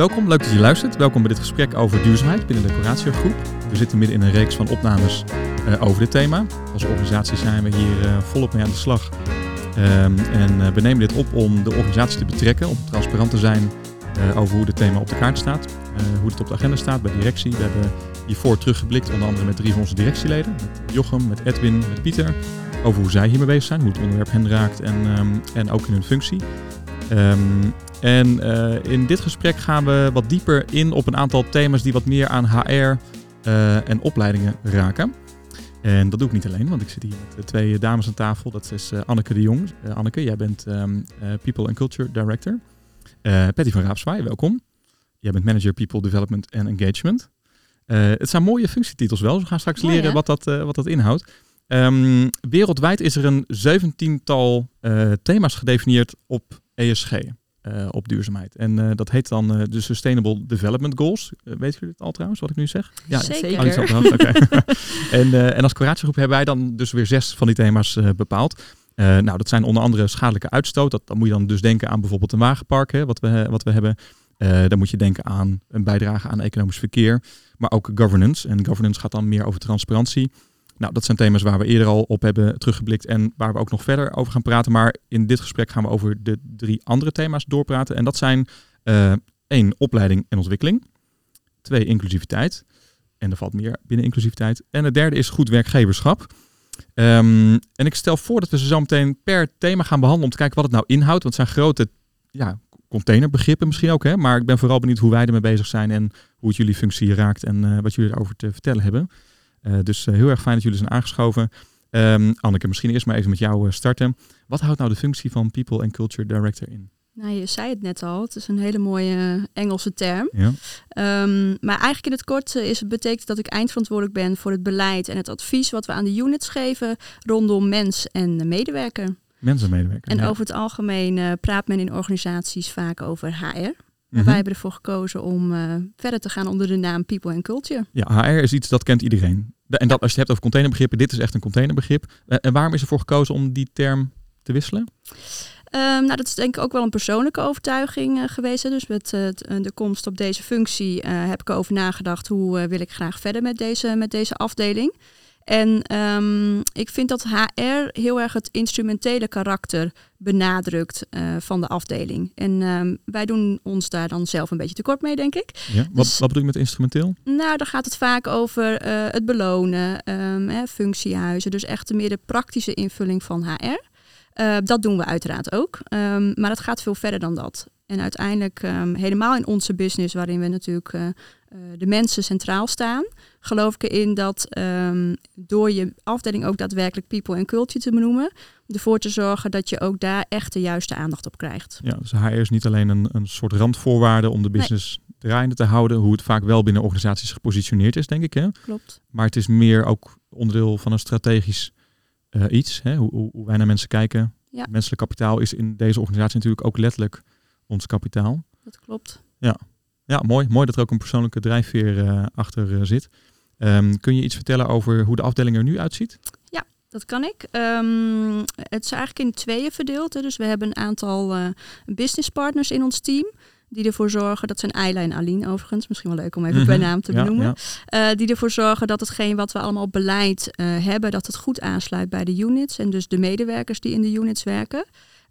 Welkom, leuk dat je luistert. Welkom bij dit gesprek over duurzaamheid binnen de Coratio. We zitten midden in een reeks van opnames uh, over dit thema. Als organisatie zijn we hier uh, volop mee aan de slag. Um, en uh, we nemen dit op om de organisatie te betrekken, om transparant te zijn over hoe dit thema op de kaart staat, hoe het op de agenda staat bij directie. We hebben hiervoor teruggeblikt, onder andere met drie van onze directieleden, met Jochem, met Edwin, met Pieter, over hoe zij hiermee bezig zijn, hoe het onderwerp hen raakt en, um, en ook in hun functie. Um, en uh, in dit gesprek gaan we wat dieper in op een aantal thema's die wat meer aan HR uh, en opleidingen raken. En dat doe ik niet alleen, want ik zit hier met twee dames aan tafel. Dat is Anneke de Jong. Anneke, jij bent um, People and Culture Director. Patty van Raapswaai, welkom. Jij bent Manager People Development and Engagement. het zijn mooie functietitels wel, dus we gaan straks Mooi, leren wat dat, wat dat inhoudt. Um, wereldwijd is er een zeventiental thema's gedefinieerd op ESG. Uh, op duurzaamheid. En uh, dat heet dan uh, de Sustainable Development Goals. weet jullie het al trouwens, wat ik nu zeg? Ja, zeker. Oh. Okay. en, en als coratiegroep hebben wij dan dus weer zes van die thema's bepaald. nou, dat zijn onder andere schadelijke uitstoot. Dat, dan moet je dan dus denken aan bijvoorbeeld een wagenpark, hè, wat, we, wat we hebben. dan moet je denken aan een bijdrage aan economisch verkeer. Maar ook governance. En governance gaat dan meer over transparantie. Nou, dat zijn thema's waar we eerder al op hebben teruggeblikt en waar we ook nog verder over gaan praten. Maar in dit gesprek gaan we over de drie andere thema's doorpraten. En dat zijn uh, één, opleiding en ontwikkeling. Twee, inclusiviteit. En er valt meer binnen inclusiviteit. En het derde is goed werkgeverschap. Um, en ik stel voor dat we ze zo meteen per thema gaan behandelen om te kijken wat het nou inhoudt. Want het zijn grote ja, containerbegrippen misschien ook. Hè? Maar ik ben vooral benieuwd hoe wij ermee bezig zijn en hoe het jullie functie raakt en uh, wat jullie erover te vertellen hebben. Uh, dus uh, heel erg fijn dat jullie zijn aangeschoven. Um, Anneke, misschien eerst maar even met jou uh, starten. Wat houdt nou de functie van People and Culture Director in? Nou, je zei het net al, het is een hele mooie Engelse term. Ja. Um, maar eigenlijk in het kort is het betekent dat ik eindverantwoordelijk ben voor het beleid en het advies wat we aan de units geven rondom mens en medewerker. Mens en medewerker. En ja. over het algemeen praat men in organisaties vaak over HR. Mhm. Wij hebben ervoor gekozen om uh, verder te gaan onder de naam People and Culture. Ja, HR is iets dat kent iedereen. De, en dat, als je het hebt over containerbegrippen, dit is echt een containerbegrip. Uh, en waarom is ervoor gekozen om die term te wisselen? Um, nou, dat is denk ik ook wel een persoonlijke overtuiging uh, geweest. Hè. Dus met uh, de komst op deze functie uh, heb ik over nagedacht hoe wil ik graag verder met deze, met deze afdeling. En um, ik vind dat HR heel erg het instrumentele karakter benadrukt uh, van de afdeling. En um, wij doen ons daar dan zelf een beetje tekort mee, denk ik. Ja, wat, dus, wat bedoel je met instrumenteel? Nou, dan gaat het vaak over uh, het belonen, um, hè, functiehuizen. Dus echt meer de praktische invulling van HR. Uh, dat doen we uiteraard ook. Maar het gaat veel verder dan dat. En uiteindelijk, um, helemaal in onze business, waarin we natuurlijk uh, uh, de mensen centraal staan, geloof ik erin dat um, door je afdeling ook daadwerkelijk people en culture te benoemen, ervoor te zorgen dat je ook daar echt de juiste aandacht op krijgt. Ja, dus HR is niet alleen een, een soort randvoorwaarde om de business nee. draaiende te houden, hoe het vaak wel binnen organisaties gepositioneerd is, denk ik. Hè? Klopt. Maar het is meer ook onderdeel van een strategisch uh, iets, hè? Hoe, hoe wij naar mensen kijken. Ja. Menselijk kapitaal is in deze organisatie natuurlijk ook letterlijk ons kapitaal. Dat klopt. Ja, ja mooi. Mooi dat er ook een persoonlijke drijfveer uh, achter uh, zit. Um, kun je iets vertellen over hoe de afdeling er nu uitziet? Ja, dat kan ik. Um, het is eigenlijk in tweeën verdeeld. Hè. Dus we hebben een aantal uh, business partners in ons team. Die ervoor zorgen, dat zijn Ayla en Aline overigens, misschien wel leuk om even mm -hmm. bij naam te ja, benoemen. Ja. Uh, die ervoor zorgen dat hetgeen wat we allemaal op beleid uh, hebben, dat het goed aansluit bij de units. En dus de medewerkers die in de units werken.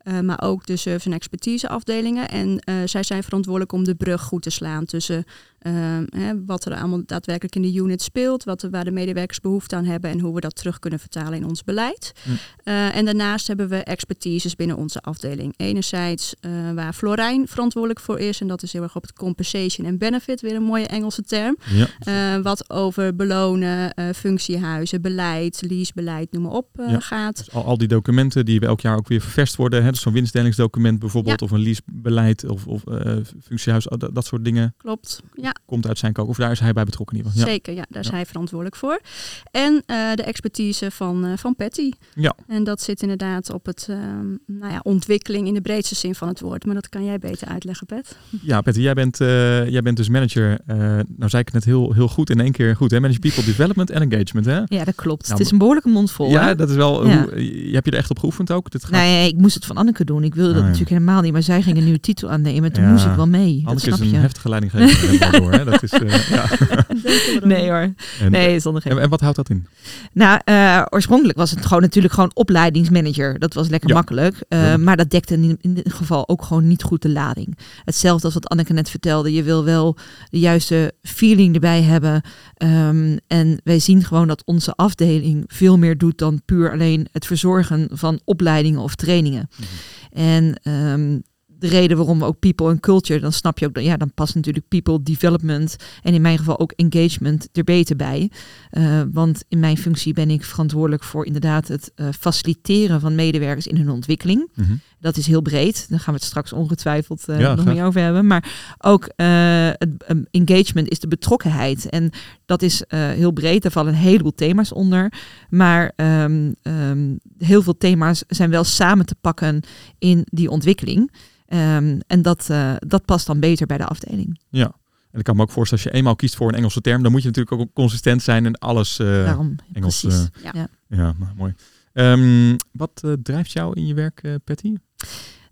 Uh, maar ook de service- en expertise afdelingen. En uh, zij zijn verantwoordelijk om de brug goed te slaan tussen uh, hè, wat er allemaal daadwerkelijk in de unit speelt, wat waar de medewerkers behoefte aan hebben en hoe we dat terug kunnen vertalen in ons beleid. Mm. en daarnaast hebben we expertises binnen onze afdeling. Enerzijds waar Florijn verantwoordelijk voor is, en dat is heel erg op het compensation en benefit, weer een mooie Engelse term. Ja. wat over belonen, functiehuizen, beleid, leasebeleid, noem maar op ja. gaat. Dus al, al die documenten die elk jaar ook weer ververst worden. Hè? Dus zo'n winstdelingsdocument bijvoorbeeld, Ja. of een leasebeleid of, of functiehuis, dat, dat soort dingen. Klopt, ja. Komt uit zijn koker. Of daar is hij bij betrokken in ieder geval. Ja. Zeker, ja, daar is Ja. hij verantwoordelijk voor. En uh, de expertise van, uh, van Patty. Ja. En dat zit inderdaad op het um, nou ja, ontwikkeling in de breedste zin van het woord. Maar dat kan jij beter uitleggen, Pet. Ja, Petter, jij bent, uh, jij bent dus manager. nou zei ik het net heel, heel goed in één keer goed. Hè? Manager People Development en Engagement. Hè? Ja, dat klopt. Nou, het is een behoorlijke mond vol. Ja, hè? dat is wel. Ja. Hoe, je heb je er echt op geoefend ook? Dit gaat... Nee, ik moest het van Anneke doen. Ik wilde dat Ah, ja. natuurlijk helemaal niet, maar zij ging een nieuwe titel aannemen. Toen Ja. moest ik wel mee. Dat Anneke snap is een je. heftige leidinggever Hè? Dat is, eh, ja. Nee hoor. En, Nee, zonder geen. en, en wat houdt dat in? Nou, eh, oorspronkelijk was het gewoon natuurlijk gewoon opleidingsmanager. Dat was lekker Ja. makkelijk. Eh, Ja. Maar dat dekte in, in dit geval ook gewoon niet goed de lading. Hetzelfde als wat Anneke net vertelde. Je wil wel de juiste feeling erbij hebben. Ehm, en wij zien gewoon dat onze afdeling veel meer doet dan puur alleen het verzorgen van opleidingen of trainingen. En ehm, de reden waarom we ook people en culture, dan snap je ook, dat ja, dan past natuurlijk people development en in mijn geval ook engagement er beter bij. Eh, want in mijn functie ben ik verantwoordelijk voor inderdaad het eh, faciliteren van medewerkers in hun ontwikkeling. Mhm. Dat is heel breed. Daar gaan we het straks ongetwijfeld eh, Ja, nog meer over hebben. Maar ook het ehm, engagement is de betrokkenheid. En dat is heel breed. Daar vallen een heleboel thema's onder. Maar ehm, ehm, heel veel thema's zijn wel samen te pakken in die ontwikkeling. Ehm, en dat, eh, dat past dan beter bij de afdeling. Ja. En ik kan me ook voorstellen, als je eenmaal kiest voor een Engelse term, dan moet je natuurlijk ook consistent zijn en alles. eh, Daarom, Engels, precies. eh, Ja. Ja. ja, nou, mooi. Ehm, wat eh, drijft jou in je werk, Patty?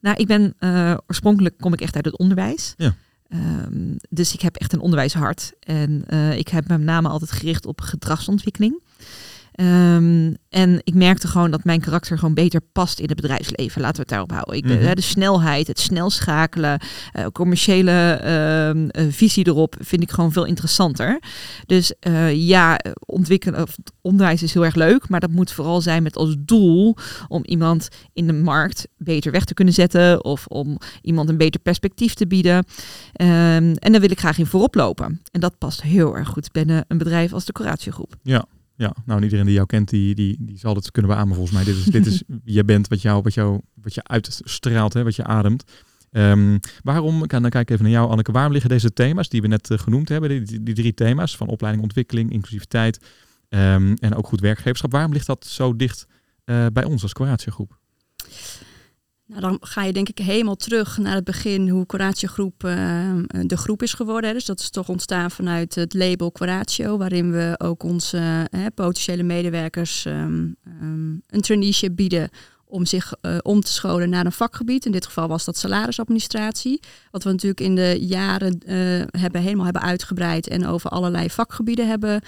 Nou, ik ben eh, oorspronkelijk kom ik echt uit het onderwijs. Ja. Ehm, dus ik heb echt een onderwijshart. En eh, ik heb me met name altijd gericht op gedragsontwikkeling. Ehm, en ik merkte gewoon dat mijn karakter gewoon beter past in het bedrijfsleven. Laten we het daarop houden. Ik, Mhm. de, de snelheid, het snel schakelen, eh, commerciële ehm, eh, visie erop vind ik gewoon veel interessanter. Dus eh, ja, ontwikkelen, of onderwijs is heel erg leuk, maar dat moet vooral zijn met als doel om iemand in de markt beter weg te kunnen zetten of om iemand een beter perspectief te bieden. Ehm, en daar wil ik graag in voorop lopen. En dat past heel erg goed binnen een bedrijf als de Coratio Groep. Ja, nou, iedereen die jou kent, die, die, die zal het kunnen beamen volgens mij. Dit is, dit is wie je bent, wat, jou, wat, jou, wat je uitstraalt, hè, wat je ademt. Ehm, waarom, dan kijk ik even naar jou Anneke, waarom liggen deze thema's die we net eh, genoemd hebben, die, die, die drie thema's van opleiding, ontwikkeling, inclusiviteit ehm, en ook goed werkgeverschap, waarom ligt dat zo dicht eh, bij ons als Groep? Nou, dan ga je denk ik helemaal terug naar het begin hoe Coratio Groep eh, de groep is geworden. Dus dat is toch ontstaan vanuit het label Coratio, waarin we ook onze eh, potentiële medewerkers ehm, ehm, een traineeship bieden om zich eh, om te scholen naar een vakgebied. In dit geval was dat salarisadministratie. Wat we natuurlijk in de jaren hebben, helemaal hebben uitgebreid en over allerlei vakgebieden hebben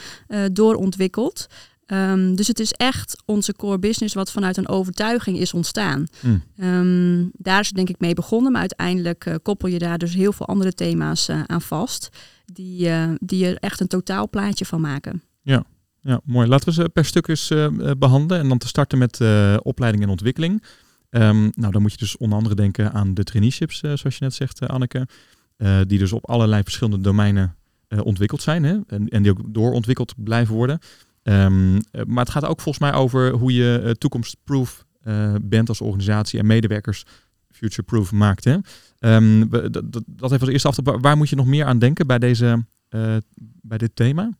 doorontwikkeld. Ehm, dus het is echt onze core business wat vanuit een overtuiging is ontstaan. Mm. Ehm, daar is het denk ik mee begonnen, maar uiteindelijk eh, koppel je daar dus heel veel andere thema's eh, aan vast, die, eh, die er echt een totaalplaatje van maken. Ja, mooi. Laten we ze per stuk eens eh, eh, behandelen. En dan te starten met opleiding en ontwikkeling. Ehm, nou, dan moet je dus onder andere denken aan de traineeships, zoals je net zegt, Anneke. Die dus op allerlei verschillende domeinen ontwikkeld zijn. Hè? En, en die ook doorontwikkeld blijven worden. Ehm, eh, maar het gaat ook volgens mij over hoe je eh, toekomstproof eh, bent als organisatie en medewerkers future-proof maakt. Hè? Ehm, dat, heeft als eerste af. Waar, moet je nog meer aan denken bij, deze, bij dit thema?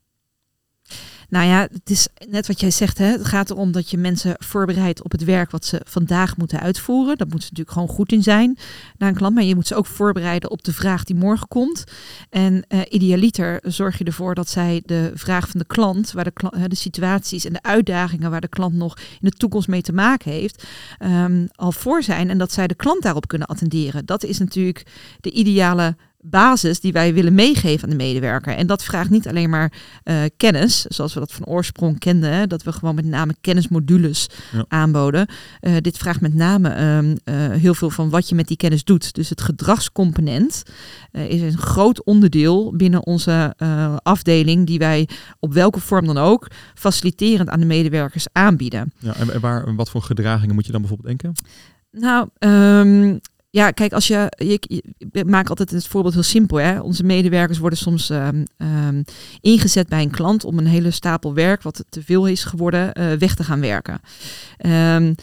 Nou ja, het is net wat jij zegt. Hè? Het gaat erom dat je mensen voorbereidt op het werk wat ze vandaag moeten uitvoeren. Dat moet ze natuurlijk gewoon goed in zijn naar een klant. Maar je moet ze ook voorbereiden op de vraag die morgen komt. En eh, idealiter zorg je ervoor dat zij de vraag van de klant, waar de, kla- hè, de situaties en de uitdagingen waar de klant nog in de toekomst mee te maken heeft, ehm, al voor zijn. En dat zij de klant daarop kunnen attenderen. Dat is natuurlijk de ideale basis die wij willen meegeven aan de medewerker. En dat vraagt niet alleen maar eh, kennis, zoals we dat van oorsprong kenden, hè, dat we gewoon met name kennismodules Ja. aanboden. Eh, dit vraagt met name ehm, eh, heel veel van wat je met die kennis doet. Dus het gedragscomponent is een groot onderdeel binnen onze afdeling, die wij op welke vorm dan ook faciliterend aan de medewerkers aanbieden. Ja, en, en waar, wat voor gedragingen moet je dan bijvoorbeeld denken? Nou, ehm, ja, kijk, als je, je, maak altijd het voorbeeld heel simpel. Hè? Onze medewerkers worden soms ehm, ehm, ingezet bij een klant om een hele stapel werk, wat te veel is geworden, eh, weg te gaan werken. Ehm,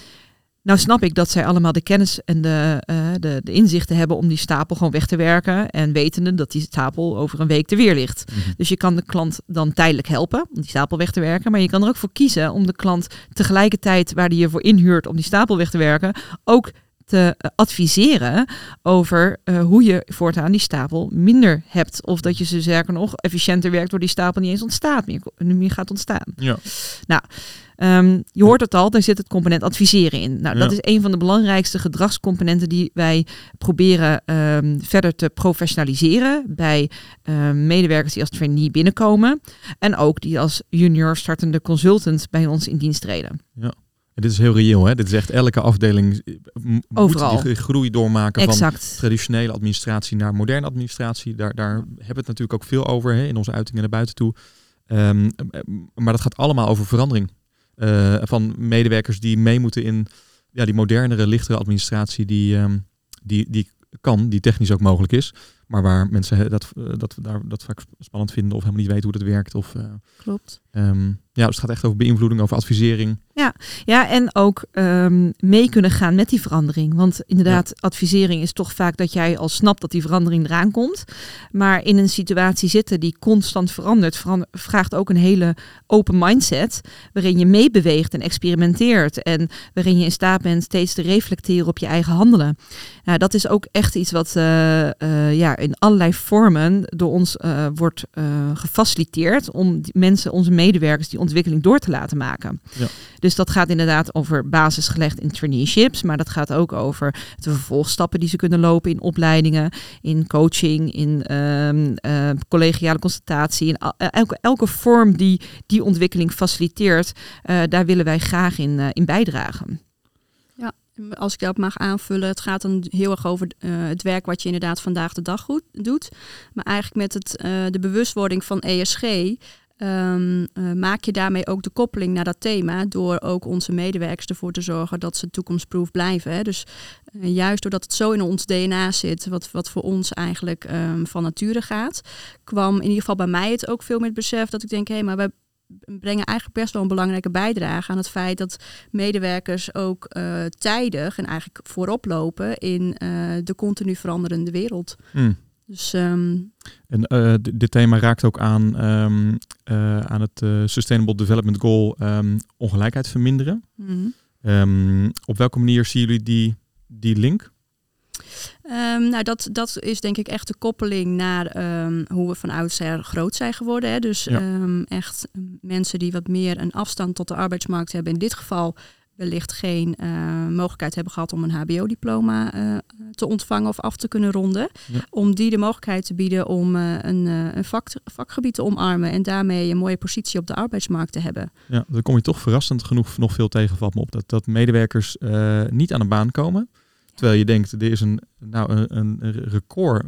nou snap ik dat zij allemaal de kennis en de, eh, de, de inzichten hebben om die stapel gewoon weg te werken. En wetende dat die stapel over een week er weer ligt. Dus je kan de klant dan tijdelijk helpen om die stapel weg te werken. Maar je kan er ook voor kiezen om de klant tegelijkertijd waar die je voor inhuurt om die stapel weg te werken, ook te eh, adviseren over eh, hoe je voortaan die stapel minder hebt. Of dat je ze zeker nog efficiënter werkt door die stapel niet eens ontstaat meer, meer gaat ontstaan. Ja. Ehm, je hoort het al, daar zit het component adviseren in. Nou, dat is een van de belangrijkste gedragscomponenten die wij proberen ehm, verder te professionaliseren bij ehm, medewerkers die als trainee binnenkomen. En ook die als junior startende consultant bij ons in dienst treden. Ja. Dit is heel reëel, hè? Dit is echt elke afdeling Overal. moet die groei doormaken exact. van traditionele administratie naar moderne administratie. Daar, daar hebben we het natuurlijk ook veel over hè, in onze uitingen naar buiten toe. Um, maar dat gaat allemaal over verandering. Uh, van medewerkers die mee moeten in ja, die modernere, lichtere administratie die, um, die, die kan, die technisch ook mogelijk is. Maar waar mensen dat, uh, dat, daar, dat vaak spannend vinden of helemaal niet weten hoe dat werkt. Of, uh, Klopt. Um, ja, dus het gaat echt over beïnvloeding, over advisering. Ja, ja en ook um, mee kunnen gaan met die verandering. Want inderdaad, ja. advisering is toch vaak dat jij al snapt dat die verandering eraan komt. Maar in een situatie zitten die constant verandert, verander, vraagt ook een hele open mindset. Waarin je meebeweegt en experimenteert. En waarin je in staat bent steeds te reflecteren op je eigen handelen. Nou, dat is ook echt iets wat uh, uh, ja, in allerlei vormen door ons uh, wordt gefaciliteerd. Om mensen, onze medewerkers, die ontwikkeling door te laten maken. Ja. Dus dat gaat inderdaad over basis gelegd in traineeships, maar dat gaat ook over de vervolgstappen die ze kunnen lopen in opleidingen, in coaching, in um, uh, collegiale consultatie, in elke, elke vorm die die ontwikkeling faciliteert, uh, daar willen wij graag in, uh, in bijdragen. Ja, als ik dat mag aanvullen, het gaat dan heel erg over het werk wat je inderdaad vandaag de dag goed doet. Maar eigenlijk met het, de bewustwording van ESG Um, uh, maak je daarmee ook de koppeling naar dat thema door ook onze medewerkers ervoor te zorgen dat ze toekomstproof blijven. Hè. Dus uh, juist doordat het zo in ons DNA zit, wat, wat voor ons eigenlijk um, van nature gaat, kwam in ieder geval bij mij het ook veel met het besef dat ik denk, hé, hey, maar we brengen eigenlijk best wel een belangrijke bijdrage aan het feit dat medewerkers ook uh, tijdig en eigenlijk voorop lopen in de continu veranderende wereld. Mm. Dus, um... En uh, dit thema raakt ook aan, um, uh, aan het uh, Sustainable Development Goal um, ongelijkheid verminderen. Mm -hmm. op welke manier zien jullie die, die link? Nou, dat, dat is denk ik echt de koppeling naar hoe we van oudsher groot zijn geworden. Hè. Dus ja. echt mensen die wat meer een afstand tot de arbeidsmarkt hebben. In dit geval wellicht geen uh, mogelijkheid hebben gehad om een HBO-diploma uh, te ontvangen of af te kunnen ronden. Ja. Om die de mogelijkheid te bieden om uh, een, een vak, vakgebied te omarmen en daarmee een mooie positie op de arbeidsmarkt te hebben. Ja, dan kom je toch verrassend genoeg nog veel tegen, valt me op. Dat, dat medewerkers niet aan de baan komen. Terwijl je denkt, er is een, nou, een, een record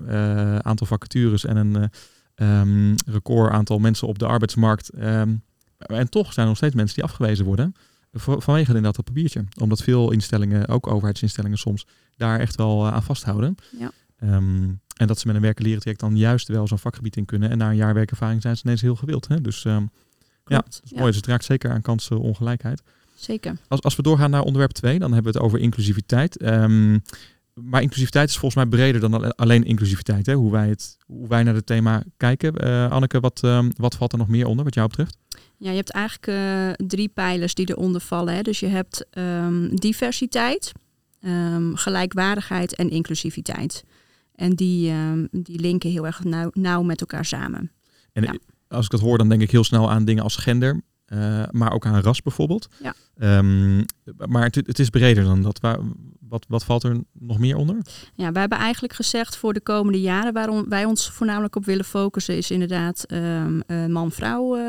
aantal vacatures en een um, record aantal mensen op de arbeidsmarkt. Um, en toch zijn er nog steeds mensen die afgewezen worden vanwege inderdaad dat papiertje. Omdat veel instellingen, ook overheidsinstellingen soms, daar echt wel uh, aan vasthouden. Ja. Um, en dat ze met een werken leren traject dan juist wel zo'n vakgebied in kunnen. En na een jaar werkervaring zijn ze ineens heel gewild. Hè? Dus um, ja, dat is mooi. Dus het raakt zeker aan kansenongelijkheid. Zeker. Als, als we doorgaan naar onderwerp 2, dan hebben we het over inclusiviteit. Um, maar inclusiviteit is volgens mij breder dan alleen inclusiviteit. Hè? Hoe, wij het, hoe wij naar het thema kijken. Uh, Anneke, wat, um, wat valt er nog meer onder wat jou betreft? Ja, je hebt eigenlijk uh, drie pijlers die eronder vallen. Hè. Dus je hebt um, diversiteit, um, gelijkwaardigheid en inclusiviteit. En die, um, die linken heel erg nauw, nauw met elkaar samen. En ja. als ik dat hoor, dan denk ik heel snel aan dingen als gender, uh, maar ook aan ras bijvoorbeeld. Ja. maar het, het, is breder dan dat. Waar, wat, wat valt er nog meer onder? Ja, wij hebben eigenlijk gezegd voor de komende jaren waarom wij ons voornamelijk op willen focussen is inderdaad um, uh, man-vrouw uh,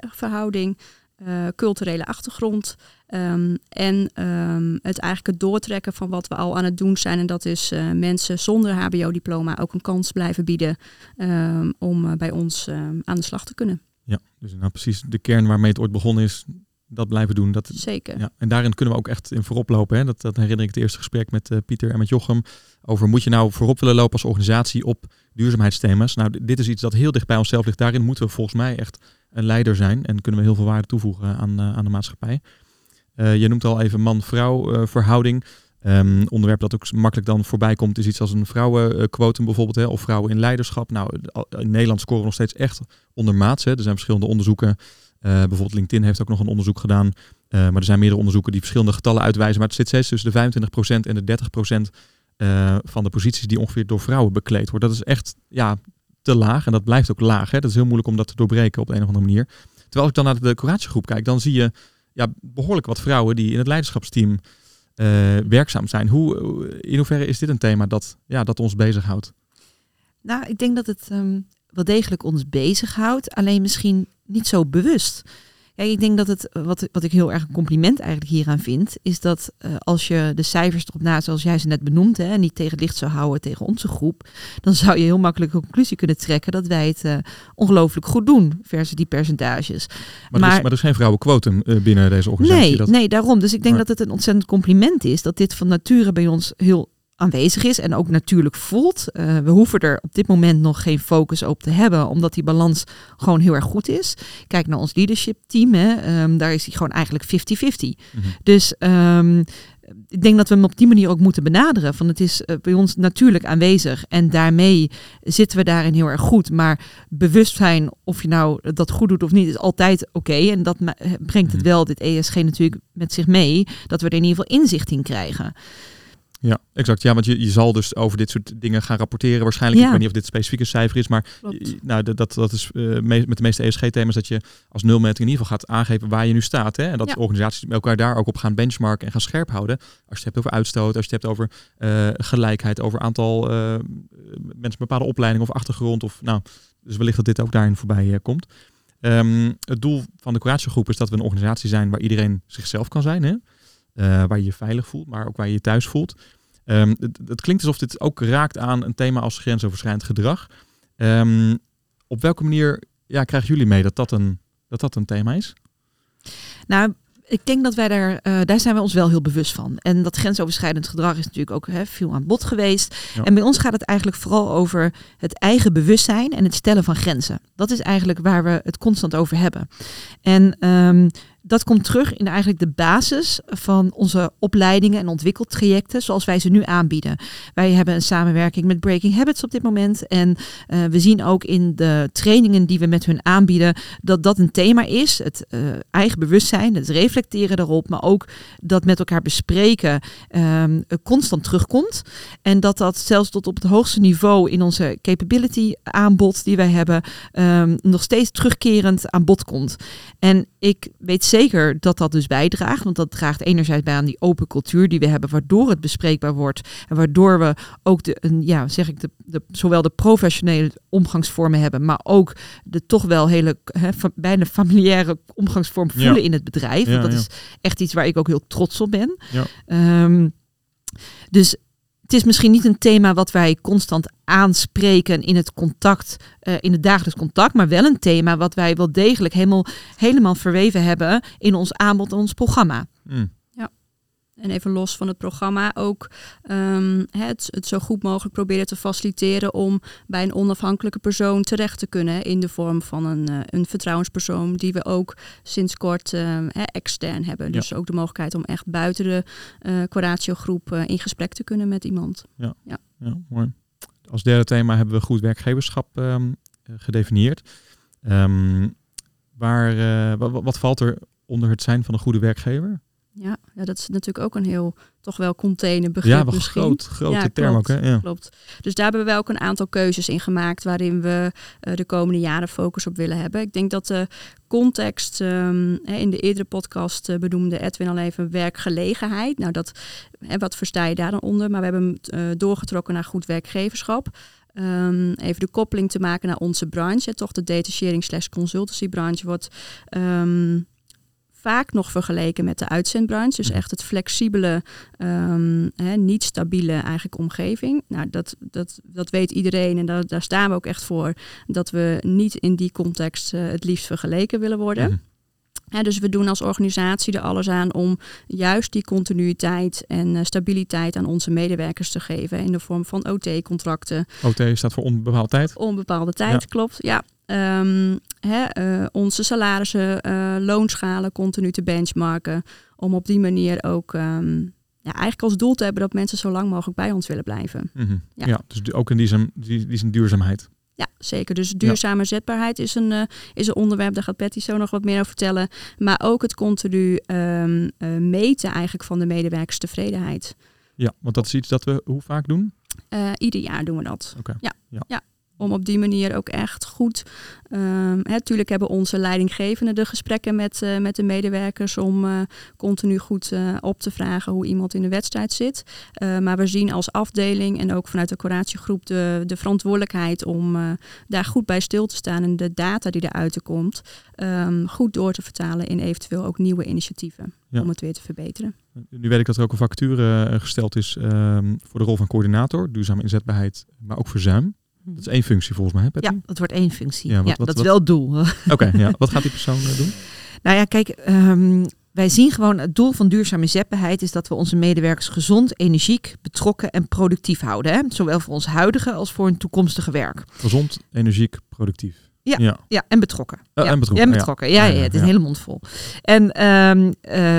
verhouding, uh, culturele achtergrond um, en um, het eigenlijk het doortrekken van wat we al aan het doen zijn en dat is uh, mensen zonder HBO-diploma ook een kans blijven bieden om uh, bij ons aan de slag te kunnen. Ja, dus nou precies de kern waarmee het ooit begonnen is, dat blijven doen. Dat, Zeker. Ja, en daarin kunnen we ook echt in voorop lopen. Hè? Dat, dat herinner ik het eerste gesprek met uh, Pieter en met Jochem. Over moet je nou voorop willen lopen als organisatie op duurzaamheidsthema's. Nou, dit is iets dat heel dicht bij onszelf ligt. Daarin moeten we volgens mij echt een leider zijn. En kunnen we heel veel waarde toevoegen aan, uh, aan de maatschappij. Uh, je noemt al even man-vrouw verhouding. Um, onderwerp dat ook makkelijk dan voorbij komt is iets als een vrouwenquotum bijvoorbeeld. Hè, of vrouwen in leiderschap. Nou, in Nederland scoren we nog steeds echt ondermaats. Hè. Er zijn verschillende onderzoeken. Uh, bijvoorbeeld LinkedIn heeft ook nog een onderzoek gedaan. Uh, maar er zijn meerdere onderzoeken die verschillende getallen uitwijzen. Maar het zit steeds tussen de 25% en de 30% uh, van de posities die ongeveer door vrouwen bekleed worden. Dat is echt ja, te laag. En dat blijft ook laag. Hè. Dat is heel moeilijk om dat te doorbreken op een of andere manier. Terwijl ik dan naar de decoratiegroep kijk, dan zie je ja, behoorlijk wat vrouwen die in het leiderschapsteam eh, werkzaam zijn. Hoe, in hoeverre is dit een thema dat, ja, dat ons bezighoudt? Nou, ik denk dat het ehm, wel degelijk ons bezighoudt, alleen misschien niet zo bewust. Kijk, ik denk dat het, wat, wat ik heel erg een compliment eigenlijk hieraan vind, is dat uh, als je de cijfers erop na, zoals jij ze net benoemd, hè, niet tegen licht zou houden tegen onze groep, dan zou je heel makkelijk een conclusie kunnen trekken dat wij het uh, ongelooflijk goed doen, versus die percentages. Maar, maar, er, is, maar er is geen vrouwenquotum uh, binnen deze organisatie. Nee, dat... nee, daarom. Dus ik denk maar... dat het een ontzettend compliment is dat dit van nature bij ons heel aanwezig is en ook natuurlijk voelt. Uh, we hoeven er op dit moment nog geen focus op te hebben, omdat die balans gewoon heel erg goed is. Kijk naar ons leadership team, hè, um, daar is die gewoon eigenlijk 50-50. Mm -hmm. Dus um, ik denk dat we hem op die manier ook moeten benaderen. Van het is uh, bij ons natuurlijk aanwezig en daarmee zitten we daarin heel erg goed. Maar bewustzijn of je nou dat goed doet of niet is altijd oké. Okay. En dat brengt het wel, dit ESG natuurlijk met zich mee, dat we er in ieder geval inzicht in krijgen. Ja, exact. Ja, want je, je zal dus over dit soort dingen gaan rapporteren. Waarschijnlijk, ja. ik weet niet of dit specifieke cijfer is, maar je, nou, dat, dat is uh, me, met de meeste ESG-thema's dat je als nulmeting in ieder geval gaat aangeven waar je nu staat. Hè? En dat ja. organisaties elkaar daar ook op gaan benchmarken en gaan scherp houden. Als je het hebt over uitstoot, als je het hebt over uh, gelijkheid, over aantal uh, mensen met bepaalde opleiding of achtergrond. Of, nou, dus wellicht dat dit ook daarin voorbij komt. Um, het doel van de curatiegroep is dat we een organisatie zijn waar iedereen zichzelf kan zijn. Hè? Uh, waar je je veilig voelt, maar ook waar je je thuis voelt. Um, het, het, klinkt alsof dit ook raakt aan een thema als grensoverschrijdend gedrag. Um, op welke manier ja, krijgen jullie mee dat dat een, dat dat een thema is? Nou, ik denk dat wij daar, uh, daar zijn we ons wel heel bewust van. En dat grensoverschrijdend gedrag is natuurlijk ook hè, veel aan bod geweest. Ja. En bij ons gaat het eigenlijk vooral over het eigen bewustzijn en het stellen van grenzen. Dat is eigenlijk waar we het constant over hebben. En um, dat komt terug in eigenlijk de basis van onze opleidingen en ontwikkeltrajecten zoals wij ze nu aanbieden. Wij hebben een samenwerking met Breaking Habits op dit moment. En uh, we zien ook in de trainingen die we met hun aanbieden dat dat een thema is. Het uh, eigen bewustzijn, het reflecteren daarop, maar ook dat met elkaar bespreken um, constant terugkomt. En dat dat zelfs tot op het hoogste niveau in onze capability aanbod die wij hebben, um, nog steeds terugkerend aan bod komt. En ik weet zeker dat dat dus bijdraagt. Want dat draagt enerzijds bij aan die open cultuur die we hebben, waardoor het bespreekbaar wordt. En waardoor we ook de, een, ja, zeg ik, de, de, zowel de professionele omgangsvormen hebben, maar ook de toch wel hele fa bijna familiaire omgangsvorm voelen ja. in het bedrijf. Want dat ja, ja. is echt iets waar ik ook heel trots op ben. Um, dus het is misschien niet een thema wat wij constant aanspreken in het contact, uh, in het dagelijks contact, maar wel een thema wat wij wel degelijk helemaal, helemaal verweven hebben in ons aanbod en ons programma. Mm. En even los van het programma ook um, het, het zo goed mogelijk proberen te faciliteren om bij een onafhankelijke persoon terecht te kunnen in de vorm van een, uh, een vertrouwenspersoon die we ook sinds kort uh, extern hebben. Dus ook de mogelijkheid om echt buiten de uh, Coratio-groep uh, in gesprek te kunnen met iemand. Ja, ja. ja mooi. Als derde thema hebben we goed werkgeverschap um, gedefinieerd. Um, waar, wat, wat valt er onder het zijn van een goede werkgever? Ja, ja, dat is natuurlijk ook een heel toch wel containerbegrip ja, wel misschien. groot, grote ja, term klopt, ook. Hè? Ja. Klopt. Dus daar hebben we ook een aantal keuzes in gemaakt waarin we uh, de komende jaren focus op willen hebben. Ik denk dat de context um, in de eerdere podcast uh, benoemde Edwin al even werkgelegenheid. Nou, dat, hè, wat versta je daar dan onder? Maar we hebben hem uh, doorgetrokken naar goed werkgeverschap. Um, even de koppeling te maken naar onze branche. Toch de detachering slash consultancy branche wordt... Um, vaak nog vergeleken met de uitzendbranche. Dus echt het flexibele, um, hè, niet stabiele eigenlijk omgeving. Nou, dat, dat, dat weet iedereen en daar, daar staan we ook echt voor. Dat we niet in die context uh, het liefst vergeleken willen worden. Mm. Dus we doen als organisatie er alles aan om juist die continuïteit en uh, stabiliteit aan onze medewerkers te geven in de vorm van OT-contracten. OT staat voor onbepaalde tijd? Onbepaalde tijd, ja. klopt. Ja, um, hè, uh, onze salarissen, uh, loonschalen continu te benchmarken. Om op die manier ook um, ja, eigenlijk als doel te hebben dat mensen zo lang mogelijk bij ons willen blijven. Mm -hmm. ja. ja. dus ook in die zin, die, die zin duurzaamheid. Ja, zeker. Dus duurzame ja. zetbaarheid is een, uh, is een onderwerp, daar gaat Patty zo nog wat meer over vertellen. Maar ook het continu um, uh, meten eigenlijk van de medewerkerstevredenheid. Ja, want dat is iets dat we hoe vaak doen? Uh, ieder jaar doen we dat. Okay. Ja. ja. ja. Om op die manier ook echt goed. Natuurlijk hebben onze leidinggevenden de gesprekken met, uh, met de medewerkers om uh, continu goed uh, op te vragen hoe iemand in de wedstrijd zit. maar we zien als afdeling en ook vanuit de curatiegroep de, de verantwoordelijkheid om daar goed bij stil te staan en de data die eruit komt um, goed door te vertalen in eventueel ook nieuwe initiatieven ja. om het weer te verbeteren. Nu weet ik dat er ook een vacature gesteld is um, voor de rol van coördinator, duurzame inzetbaarheid, maar ook verzuim. Dat is één functie volgens mij, hè, Ja, dat wordt één functie. Ja, wat, dat is wel het doel. Oké, ja. wat gaat die persoon uh, doen? Nou ja, kijk, um, wij zien gewoon het doel van duurzame inzetbaarheid is dat we onze medewerkers gezond, energiek, betrokken en productief houden. Hè? Zowel voor ons huidige als voor hun toekomstige werk. Gezond, energiek, productief. Ja, ja. ja en betrokken. Uh, ja, en betrokken. En betrokken. Ja, ja, het is een hele mond vol. En um, uh,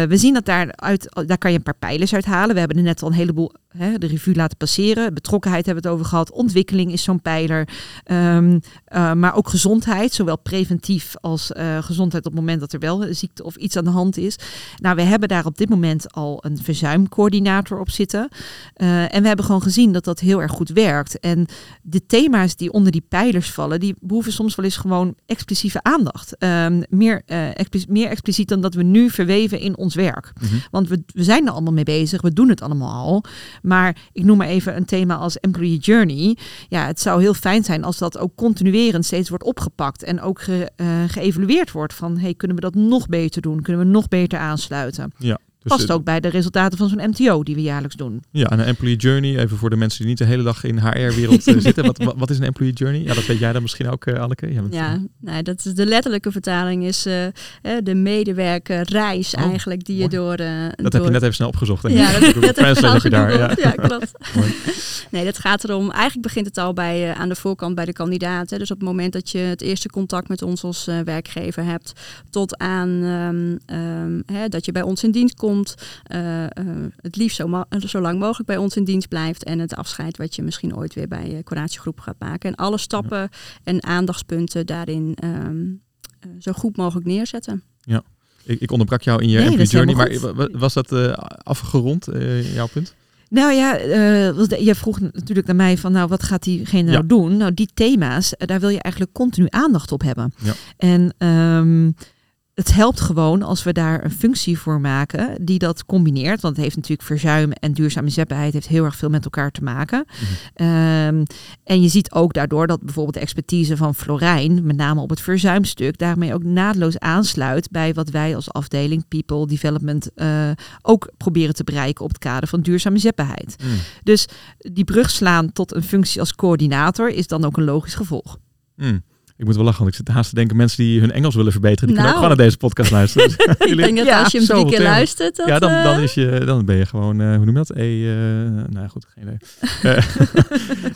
we zien dat daaruit, daar kan je een paar pijlers uit halen. We hebben er net al een heleboel hè, de revue laten passeren. Betrokkenheid hebben we het over gehad. Ontwikkeling is zo'n pijler. Um, uh, maar ook gezondheid, zowel preventief als uh, gezondheid op het moment dat er wel ziekte of iets aan de hand is. Nou, we hebben daar op dit moment al een verzuimcoördinator op zitten. en we hebben gewoon gezien dat dat heel erg goed werkt. En de thema's die onder die pijlers vallen, die behoeven soms wel eens gewoon expliciete aandacht. Um, meer, expliciet, meer expliciet dan dat we nu verweven in ons werk. Mm -hmm. Want we, we zijn er allemaal mee bezig, we doen het allemaal al. Maar ik noem maar even een thema als employee journey. Ja, het zou heel fijn zijn als dat ook continuerend steeds wordt opgepakt en ook ge, uh, geëvalueerd wordt van hey, kunnen we dat nog beter doen? Kunnen we nog beter aansluiten? Ja. Dus Past ook bij de resultaten van zo'n MTO die we jaarlijks doen. Ja, en een employee journey, even voor de mensen die niet de hele dag in HR-wereld uh, zitten. Wat, wat, is een employee journey? Ja, dat weet jij dan misschien ook, uh, Anneke. Ja, ja nee, dat is de letterlijke vertaling is uh, de medewerkerreis oh, eigenlijk die mooi. je door... dat door... heb je net even snel opgezocht. Denk ja, ik. dat, dat heb je daar. Ja, ja klopt. nee, dat gaat erom, eigenlijk begint het al bij, aan de voorkant bij de kandidaten. Dus op het moment dat je het eerste contact met ons als werkgever hebt, tot aan um, um, hè, dat je bij ons in dienst komt... Uh, uh, het liefst zo, zo, lang mogelijk bij ons in dienst blijft. En het afscheid wat je misschien ooit weer bij je curatiegroep gaat maken. En alle stappen ja. en aandachtspunten daarin um, uh, zo goed mogelijk neerzetten. Ja, ik, ik onderbrak jou in je nee, journey, maar was dat afgerond, jouw punt? Nou ja, uh, je vroeg natuurlijk naar mij van, nou, wat gaat diegene ja. nou doen? Nou, die thema's, daar wil je eigenlijk continu aandacht op hebben. Ja. En um, het helpt gewoon als we daar een functie voor maken die dat combineert. Want het heeft natuurlijk verzuim en duurzame zetbaarheid heeft heel erg veel met elkaar te maken. Mm-hmm. Um, en je ziet ook daardoor dat bijvoorbeeld de expertise van Florijn, met name op het verzuimstuk, daarmee ook naadloos aansluit bij wat wij als afdeling People Development uh, ook proberen te bereiken op het kader van duurzame zetbaarheid. Mm. Dus die brug slaan tot een functie als coördinator is dan ook een logisch gevolg. Mm. Ik moet wel lachen, want ik zit haast te denken, mensen die hun Engels willen verbeteren, die nou. kunnen ook gewoon naar deze podcast luisteren. ik denk dat ja, als je hem drie keer luistert, dat, ja, dan, dan, is je, dan ben je gewoon, uh, hoe noem je dat? E, uh, nou goed, geen idee.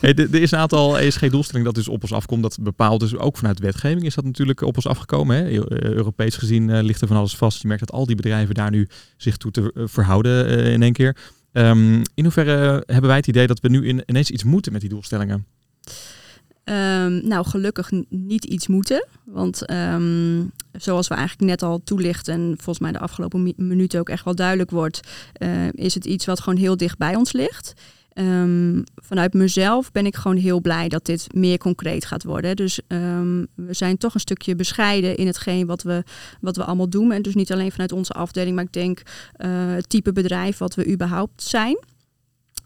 hey, er is een aantal ESG-doelstellingen dat dus op ons afkomt, dat bepaalt dus ook vanuit wetgeving is dat natuurlijk op ons afgekomen. Hè? Europees gezien uh, ligt er van alles vast. Je merkt dat al die bedrijven daar nu zich toe te verhouden in één keer. Um, in hoeverre hebben wij het idee dat we nu in, ineens iets moeten met die doelstellingen? Um, nou, gelukkig niet iets moeten. Want um, zoals we eigenlijk net al toelichten, en volgens mij de afgelopen mi minuten ook echt wel duidelijk wordt, uh, is het iets wat gewoon heel dicht bij ons ligt. Um, vanuit mezelf ben ik gewoon heel blij dat dit meer concreet gaat worden. Dus we zijn toch een stukje bescheiden in hetgeen wat we, wat we allemaal doen. En dus niet alleen vanuit onze afdeling, maar ik denk uh, het type bedrijf wat we überhaupt zijn.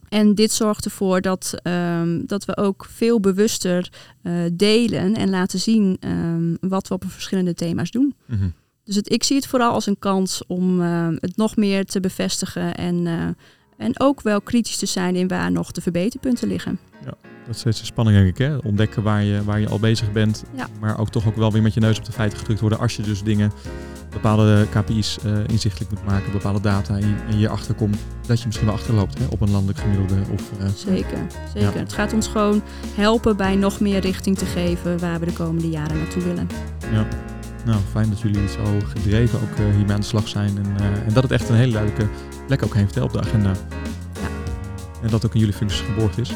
En dit zorgt ervoor dat, um, dat we ook veel bewuster uh, delen en laten zien um, wat we op verschillende thema's doen. Mm -hmm. Dus het, ik zie het vooral als een kans om uh, het nog meer te bevestigen en, uh, en ook wel kritisch te zijn in waar nog de verbeterpunten liggen. Ja, dat is steeds de spanning denk ik. Hè? Ontdekken waar je, waar je al bezig bent, ja. maar ook toch ook wel weer met je neus op de feiten gedrukt worden als je dus dingen bepaalde KPI's uh, inzichtelijk moet maken, bepaalde data en, je achterkomt dat je misschien wel achterloopt hè, op een landelijk gemiddelde. Of, uh, zeker, zeker. Ja. Het gaat ons gewoon helpen bij nog meer richting te geven waar we de komende jaren naartoe willen. Ja, nou fijn dat jullie zo gedreven ook uh, hiermee aan de slag zijn en, en dat het echt een hele duidelijke plek ook heeft hè, op de agenda. Ja. En dat ook in jullie functies geborgd is.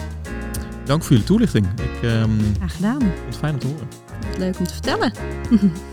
Dank voor jullie toelichting. Ik, um, Graag gedaan. Vond het fijn om te horen. Leuk om te vertellen.